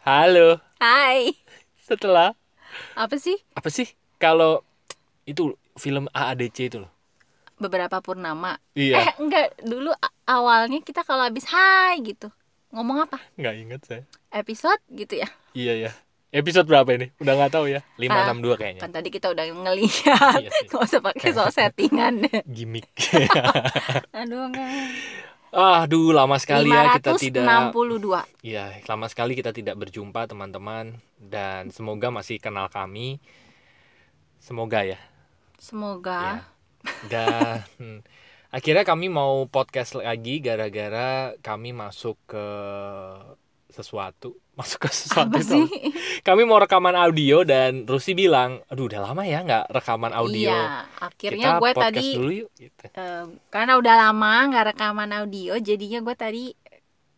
Halo. Hai. Setelah Apa sih? apa sih kalau itu film AADC itu loh. Beberapa purnama. Iya. Eh, enggak. Dulu awalnya kita kalau habis hai gitu. Ngomong apa? Nggak inget saya. Episode gitu ya. Iya ya. Episode berapa ini? Udah nggak tahu ya. 562 kayaknya. Kan tadi kita udah ngeliat. Iya. Nggak usah pakai soal settingan. Gimik. Aduh, enggak. Aduh, lama sekali ya kita tidak 562. Iya, lama sekali kita tidak berjumpa teman-teman dan semoga masih kenal kami. Semoga ya. Semoga. Dan hmm, akhirnya kami mau podcast lagi gara-gara kami masuk ke sesuatu, masuk ke sesuatu. Apa itu sih? Kami mau rekaman audio dan Rusi bilang, aduh udah lama ya nggak rekaman audio. Iya, akhirnya Kita gue tadi dulu yuk. Gitu. eh, karena udah lama nggak rekaman audio, jadinya gue tadi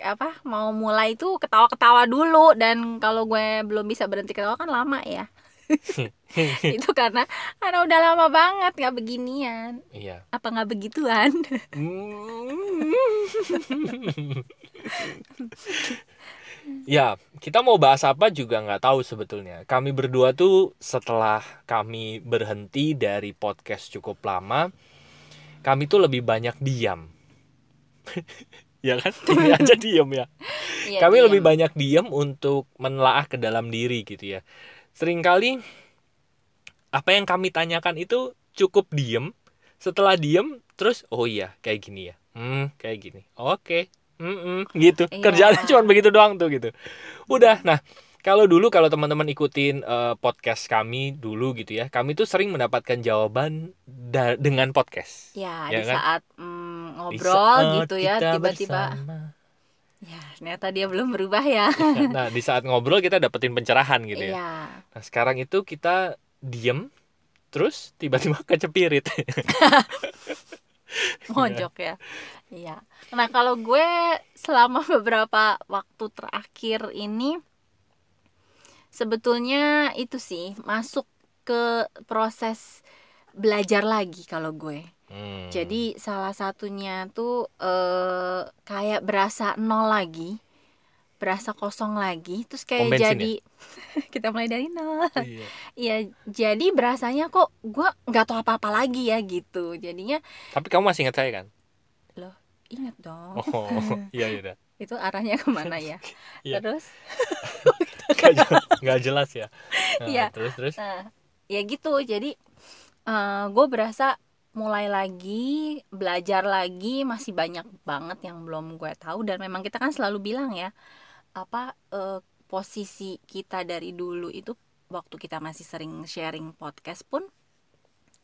apa mau mulai tuh ketawa-ketawa dulu dan kalau gue belum bisa berhenti ketawa kan lama ya. itu karena karena udah lama banget nggak beginian Iya. apa nggak begituan ya, kita mau bahas apa juga nggak tahu sebetulnya. Kami berdua tuh setelah kami berhenti dari podcast cukup lama, kami tuh lebih banyak diam. ya kan? Ini aja diam ya. Iya, kami diem. lebih banyak diam untuk menelaah ke dalam diri gitu ya. Seringkali apa yang kami tanyakan itu cukup diem. Setelah diem, terus oh iya kayak gini ya. Hmm, kayak gini. Oke. Mm-mm, gitu. Iya. Kerjaannya cuma begitu doang tuh gitu. Udah. Nah, kalau dulu kalau teman-teman ikutin eh, podcast kami dulu gitu ya, kami tuh sering mendapatkan jawaban da- dengan podcast. ya, Ya di kan? saat mm, Di ngobrol saat gitu ya tiba-tiba bersama. ya ternyata dia belum berubah ya Nah, di saat ngobrol kita dapetin pencerahan gitu ya. iya Nah sekarang itu kita diem terus tiba-tiba kecepirit. mojok ya. Iya. Nah kalau gue selama beberapa waktu terakhir ini sebetulnya itu sih masuk ke proses belajar lagi kalau gue. Hmm. jadi salah satunya tuh eh, kayak berasa nol lagi berasa kosong lagi terus kayak jadi kita mulai dari nol Iya. Iya, jadi berasanya kok gua nggak tahu apa-apa lagi ya gitu. Jadinya Tapi kamu masih ingat saya kan? inget dong. Oh iya iya. udah. Itu arahnya ke mana ya? Iya. Terus, Nggak jelas, ya. Nah, Iya. Terus terus. nah, ya gitu. Jadi gue berasa mulai lagi belajar lagi masih banyak banget yang belum gue tahu dan memang kita kan selalu bilang ya apa eh, posisi kita dari dulu itu waktu kita masih sering sharing podcast pun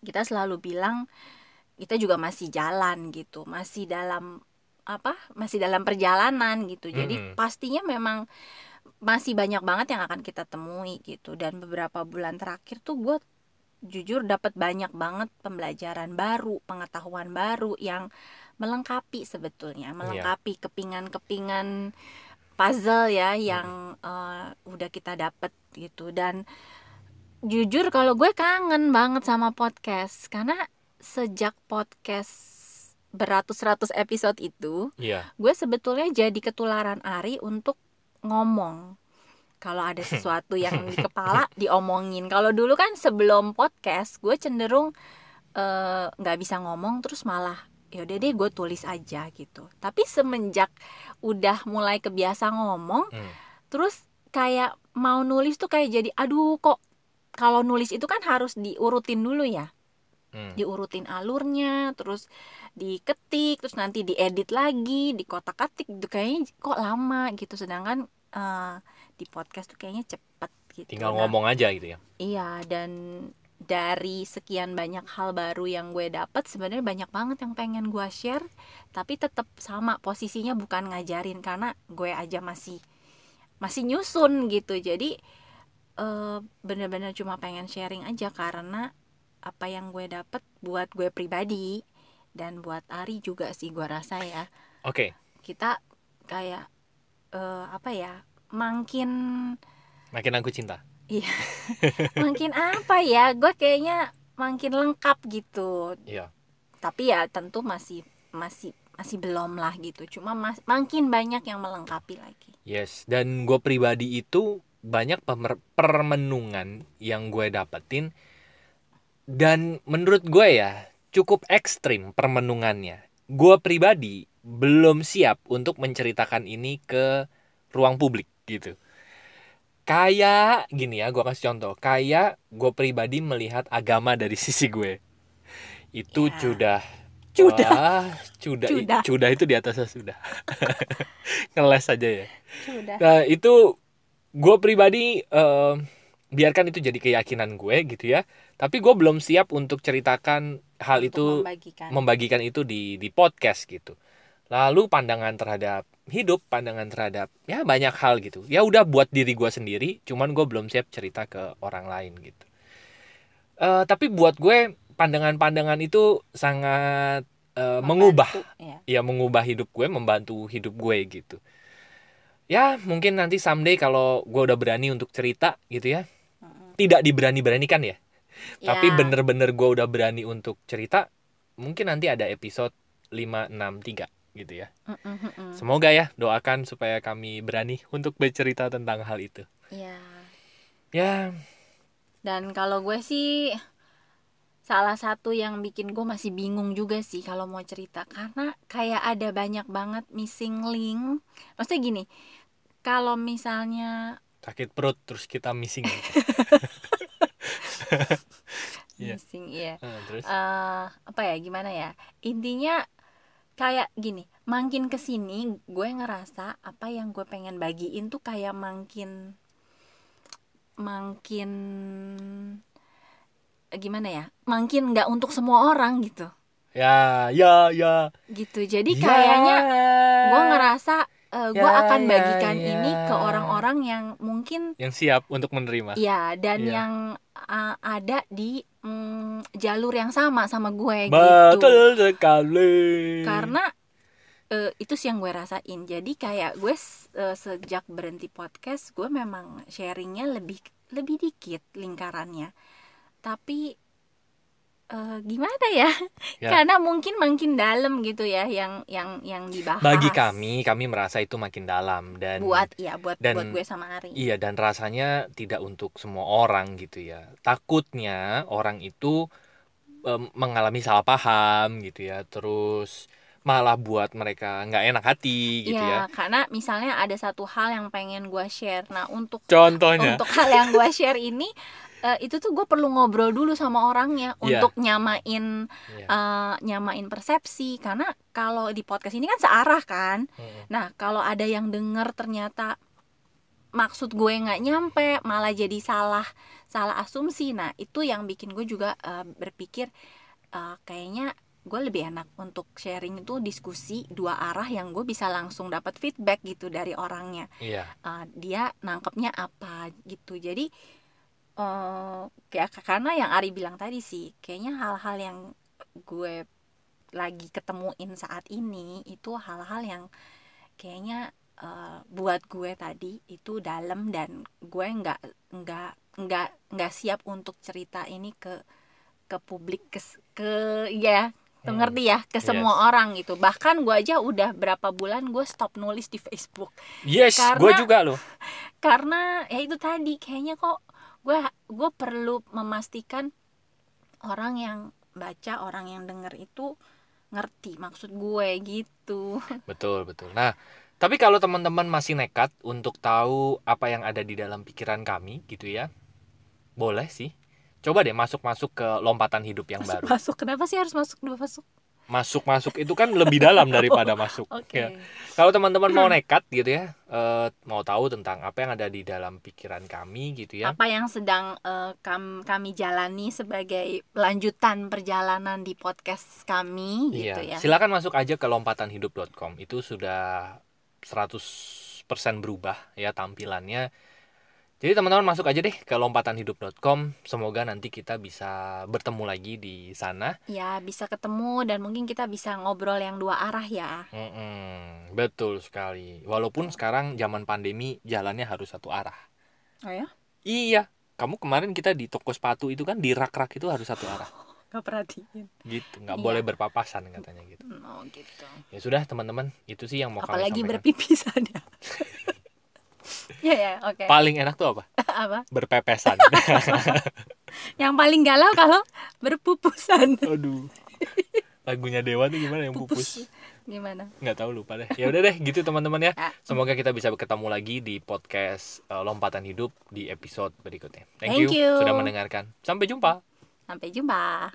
kita selalu bilang kita juga masih jalan gitu masih dalam apa masih dalam perjalanan gitu. Jadi Mm-mm. pastinya memang masih banyak banget yang akan kita temui gitu. Dan beberapa bulan terakhir tuh gue jujur dapat banyak banget pembelajaran baru pengetahuan baru yang melengkapi sebetulnya melengkapi kepingan-kepingan puzzle ya yang eh, udah kita dapat gitu. Dan jujur kalau gue kangen banget sama podcast. Karena sejak podcast beratus-ratus episode itu Iya. gue sebetulnya jadi ketularan Ari untuk ngomong. Kalau ada sesuatu yang di kepala diomongin. Kalau dulu kan sebelum podcast gue cenderung eh, nggak bisa ngomong terus malah yaudah deh gue tulis aja gitu tapi semenjak udah mulai kebiasa ngomong Hmm. terus kayak mau nulis tuh kayak jadi aduh kok kalau nulis itu kan harus diurutin dulu ya Hmm. diurutin alurnya terus diketik terus nanti diedit lagi di kotak atik gitu kayaknya kok lama gitu sedangkan eh, di podcast tuh kayaknya cepet gitu Tinggal Nah, ngomong aja gitu ya. iya dan dari sekian banyak hal baru yang gue dapat sebenarnya banyak banget yang pengen gue share tapi tetap sama posisinya bukan ngajarin karena gue aja masih masih nyusun gitu jadi eh, bener-bener cuma pengen sharing aja karena apa yang gue dapat buat gue pribadi dan buat Ari juga sih gue rasa ya Oke. kita kayak eh, apa ya makin Makin aku cinta. Iya. makin apa ya? Gue kayaknya makin lengkap gitu. Iya. Tapi ya tentu masih masih masih belum lah gitu cuma mas, makin banyak yang melengkapi lagi Yes, dan gue pribadi itu banyak pemer- permenungan yang gue dapetin dan menurut gue ya cukup ekstrim permenungannya. Gue pribadi belum siap untuk menceritakan ini ke ruang publik gitu. Kayak gini ya, gue kasih contoh. Kayak gue pribadi melihat agama dari sisi gue. Itu Ya. sudah Cudah. Wah, cudah, Cudah. cudah itu di atasnya sudah. Ngeles aja ya. sudah Nah itu gue pribadi eh, biarkan itu jadi keyakinan gue gitu ya. Tapi gue belum siap untuk ceritakan hal Untuk itu membagikan membagikan itu di di podcast gitu. Lalu pandangan terhadap hidup, pandangan terhadap ya banyak hal gitu. Ya udah buat diri gue sendiri, cuman gue belum siap cerita ke orang lain gitu. Eh, tapi buat gue pandangan-pandangan itu sangat eh, mengubah ya. ya mengubah hidup gue, membantu hidup gue gitu. Ya mungkin nanti someday kalau gue udah berani untuk cerita gitu ya, tidak diberani-beranikan ya, tapi Ya, bener-bener gue udah berani untuk cerita, mungkin nanti ada episode 563 gitu ya. mm-mm, mm-mm. Semoga ya doakan supaya kami berani untuk bercerita tentang hal itu. ya Ya, dan kalau gue sih salah satu yang bikin gue masih bingung juga sih kalau mau cerita karena kayak ada banyak banget missing link maksudnya gini kalau misalnya sakit perut terus kita missing. gitu. Iya. missing iya Ah, terus eh apa ya gimana ya intinya kayak gini makin ke sini gue ngerasa apa yang gue pengen bagiin tuh kayak makin makin gimana ya makin nggak untuk semua orang gitu ya ya ya. gitu jadi Ya. kayaknya gue ngerasa eh, gue Ya, akan ya, bagikan ya. ini ke orang-orang yang mungkin yang siap untuk menerima. ya dan Iya. yang uh, ada di mm, jalur yang sama sama gue gitu Betul sekali. karena eh, itu sih yang gue rasain jadi kayak gue eh, sejak berhenti podcast gue memang sharingnya lebih lebih dikit lingkarannya tapi eh, gimana ya? Ya. karena mungkin makin dalam gitu ya yang yang yang dibahas Bagi kami, kami merasa itu makin dalam dan buat ya buat dan- buat gue sama Ari Iya dan rasanya tidak untuk semua orang gitu ya. Takutnya orang itu em, mengalami salah paham gitu ya. Terus malah buat mereka nggak enak hati gitu ya. ya karena misalnya ada satu hal yang pengen gue share nah untuk Contohnya. untuk hal yang gue share ini eh, itu tuh gue perlu ngobrol dulu sama orangnya Iya. untuk nyamain Iya. eh, nyamain persepsi karena kalau di podcast ini kan searah kan Mm-mm. nah kalau ada yang denger ternyata maksud gue nggak nyampe malah jadi salah salah asumsi nah itu yang bikin gue juga eh, berpikir eh, kayaknya gue lebih enak untuk sharing itu diskusi dua arah yang gue bisa langsung dapat feedback gitu dari orangnya Iya. uh, dia nangkepnya apa gitu jadi kayak karena yang Ari bilang tadi sih kayaknya hal-hal yang gue lagi ketemuin saat ini itu hal-hal yang kayaknya eh, buat gue tadi itu dalam dan gue nggak nggak nggak nggak siap untuk cerita ini ke ke publik ke ke ya Hmm. ngerti ya ke Yes. semua orang gitu bahkan gue aja udah berapa bulan gue stop nulis di Facebook Yes, gue juga loh. karena ya itu tadi kayaknya kok gue gue perlu memastikan orang yang baca orang yang denger itu ngerti maksud gue gitu Betul, betul. Nah, tapi kalau teman-teman masih nekat untuk tahu apa yang ada di dalam pikiran kami gitu ya. Boleh sih. Coba deh masuk-masuk ke lompatan hidup yang masuk baru. masuk kenapa sih harus masuk dua masuk Masuk-masuk itu kan lebih dalam daripada masuk. oke Ya. Kalau teman-teman mau nekat gitu ya, eh, mau tahu tentang apa yang ada di dalam pikiran kami gitu ya. apa yang sedang eh, kam- kami jalani sebagai lanjutan perjalanan di podcast kami gitu Iya, ya silakan masuk aja ke lompatanhidup.com. Itu sudah 100% berubah ya tampilannya. Jadi teman-teman masuk aja deh ke lompatanhidup.com. Semoga nanti kita bisa bertemu lagi di sana. ya bisa ketemu dan mungkin kita bisa ngobrol yang dua arah ya Mm-mm, betul sekali. Walaupun sekarang zaman pandemi jalannya harus satu arah. oh ya Iya, kamu kemarin kita di toko sepatu itu kan di rak-rak itu harus satu arah. nggak perhatiin gitu nggak Iya. boleh berpapasan katanya gitu oh gitu ya sudah teman-teman itu sih yang mau kami apalagi sampaikan berpipisan ya ya ya oke. Paling enak tuh apa? Apa? Berpepesan. Yang paling galau kalau berpupusan. Aduh. Lagunya Dewa tuh gimana yang pupus? Gimana? Nggak tahu lupa deh. Ya udah deh gitu teman-teman ya. Ya. semoga kita bisa ketemu lagi di podcast eh, lompatan hidup di episode berikutnya. Thank, Thank you. sudah mendengarkan. Sampai jumpa. Sampai jumpa